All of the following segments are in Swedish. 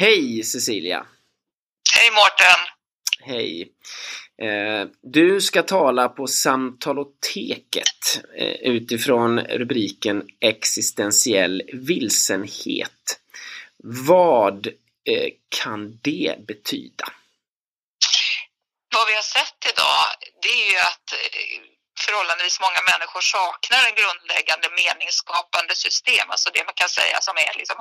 Hej Cecilia! Hej Mårten! Hej! Eh, du ska tala på Samtaloteket eh, utifrån rubriken Existentiell vilsenhet. Vad eh, kan det betyda? Vad vi har sett idag, det är ju att förhållandevis många människor saknar en grundläggande meningsskapande system, alltså det man kan säga som är liksom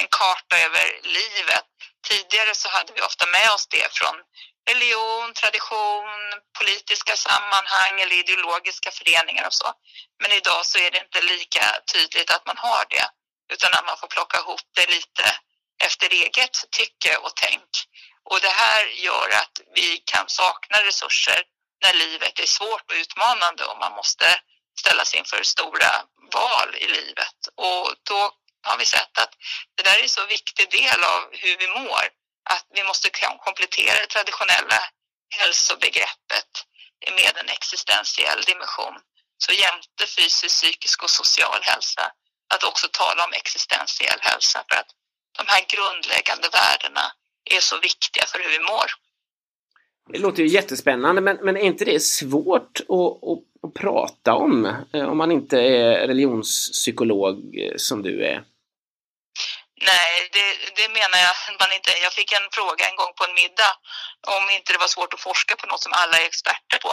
en karta över livet. Tidigare så hade vi ofta med oss det från religion, tradition, politiska sammanhang eller ideologiska föreningar och så. Men idag så är det inte lika tydligt att man har det, utan att man får plocka ihop det lite efter eget tycke och tänk. Och det här gör att vi kan sakna resurser när livet är svårt och utmanande och man måste ställas inför stora val i livet. Och då har vi sett att det där är en så viktig del av hur vi mår att vi måste komplettera det traditionella hälsobegreppet med en existentiell dimension. Så jämte fysisk, psykisk och social hälsa, att också tala om existentiell hälsa för att de här grundläggande värdena är så viktiga för hur vi mår. Det låter ju jättespännande, men, men är inte det svårt att, att, att prata om? Eh, om man inte är religionspsykolog eh, som du är? Nej, det, det menar jag man inte. Jag fick en fråga en gång på en middag om inte det var svårt att forska på något som alla är experter på.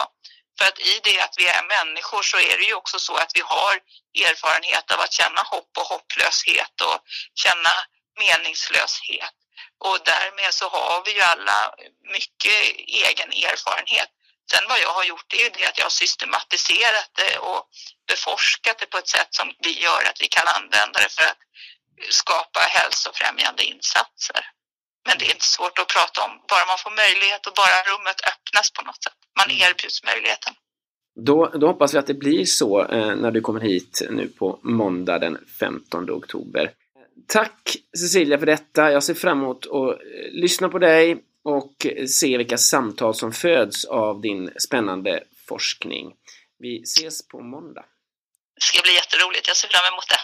För att i det att vi är människor så är det ju också så att vi har erfarenhet av att känna hopp och hopplöshet och känna meningslöshet. Och därmed så har vi ju alla mycket egen erfarenhet. Sen vad jag har gjort är ju det att jag har systematiserat det och beforskat det på ett sätt som vi gör att vi kan använda det för att skapa hälsofrämjande insatser. Men det är inte svårt att prata om, bara man får möjlighet och bara rummet öppnas på något sätt. Man mm. erbjuds möjligheten. Då, då hoppas vi att det blir så eh, när du kommer hit nu på måndag den 15 oktober. Tack Cecilia för detta. Jag ser fram emot att eh, lyssna på dig och eh, se vilka samtal som föds av din spännande forskning. Vi ses på måndag. Det ska bli jätteroligt. Jag ser fram emot det.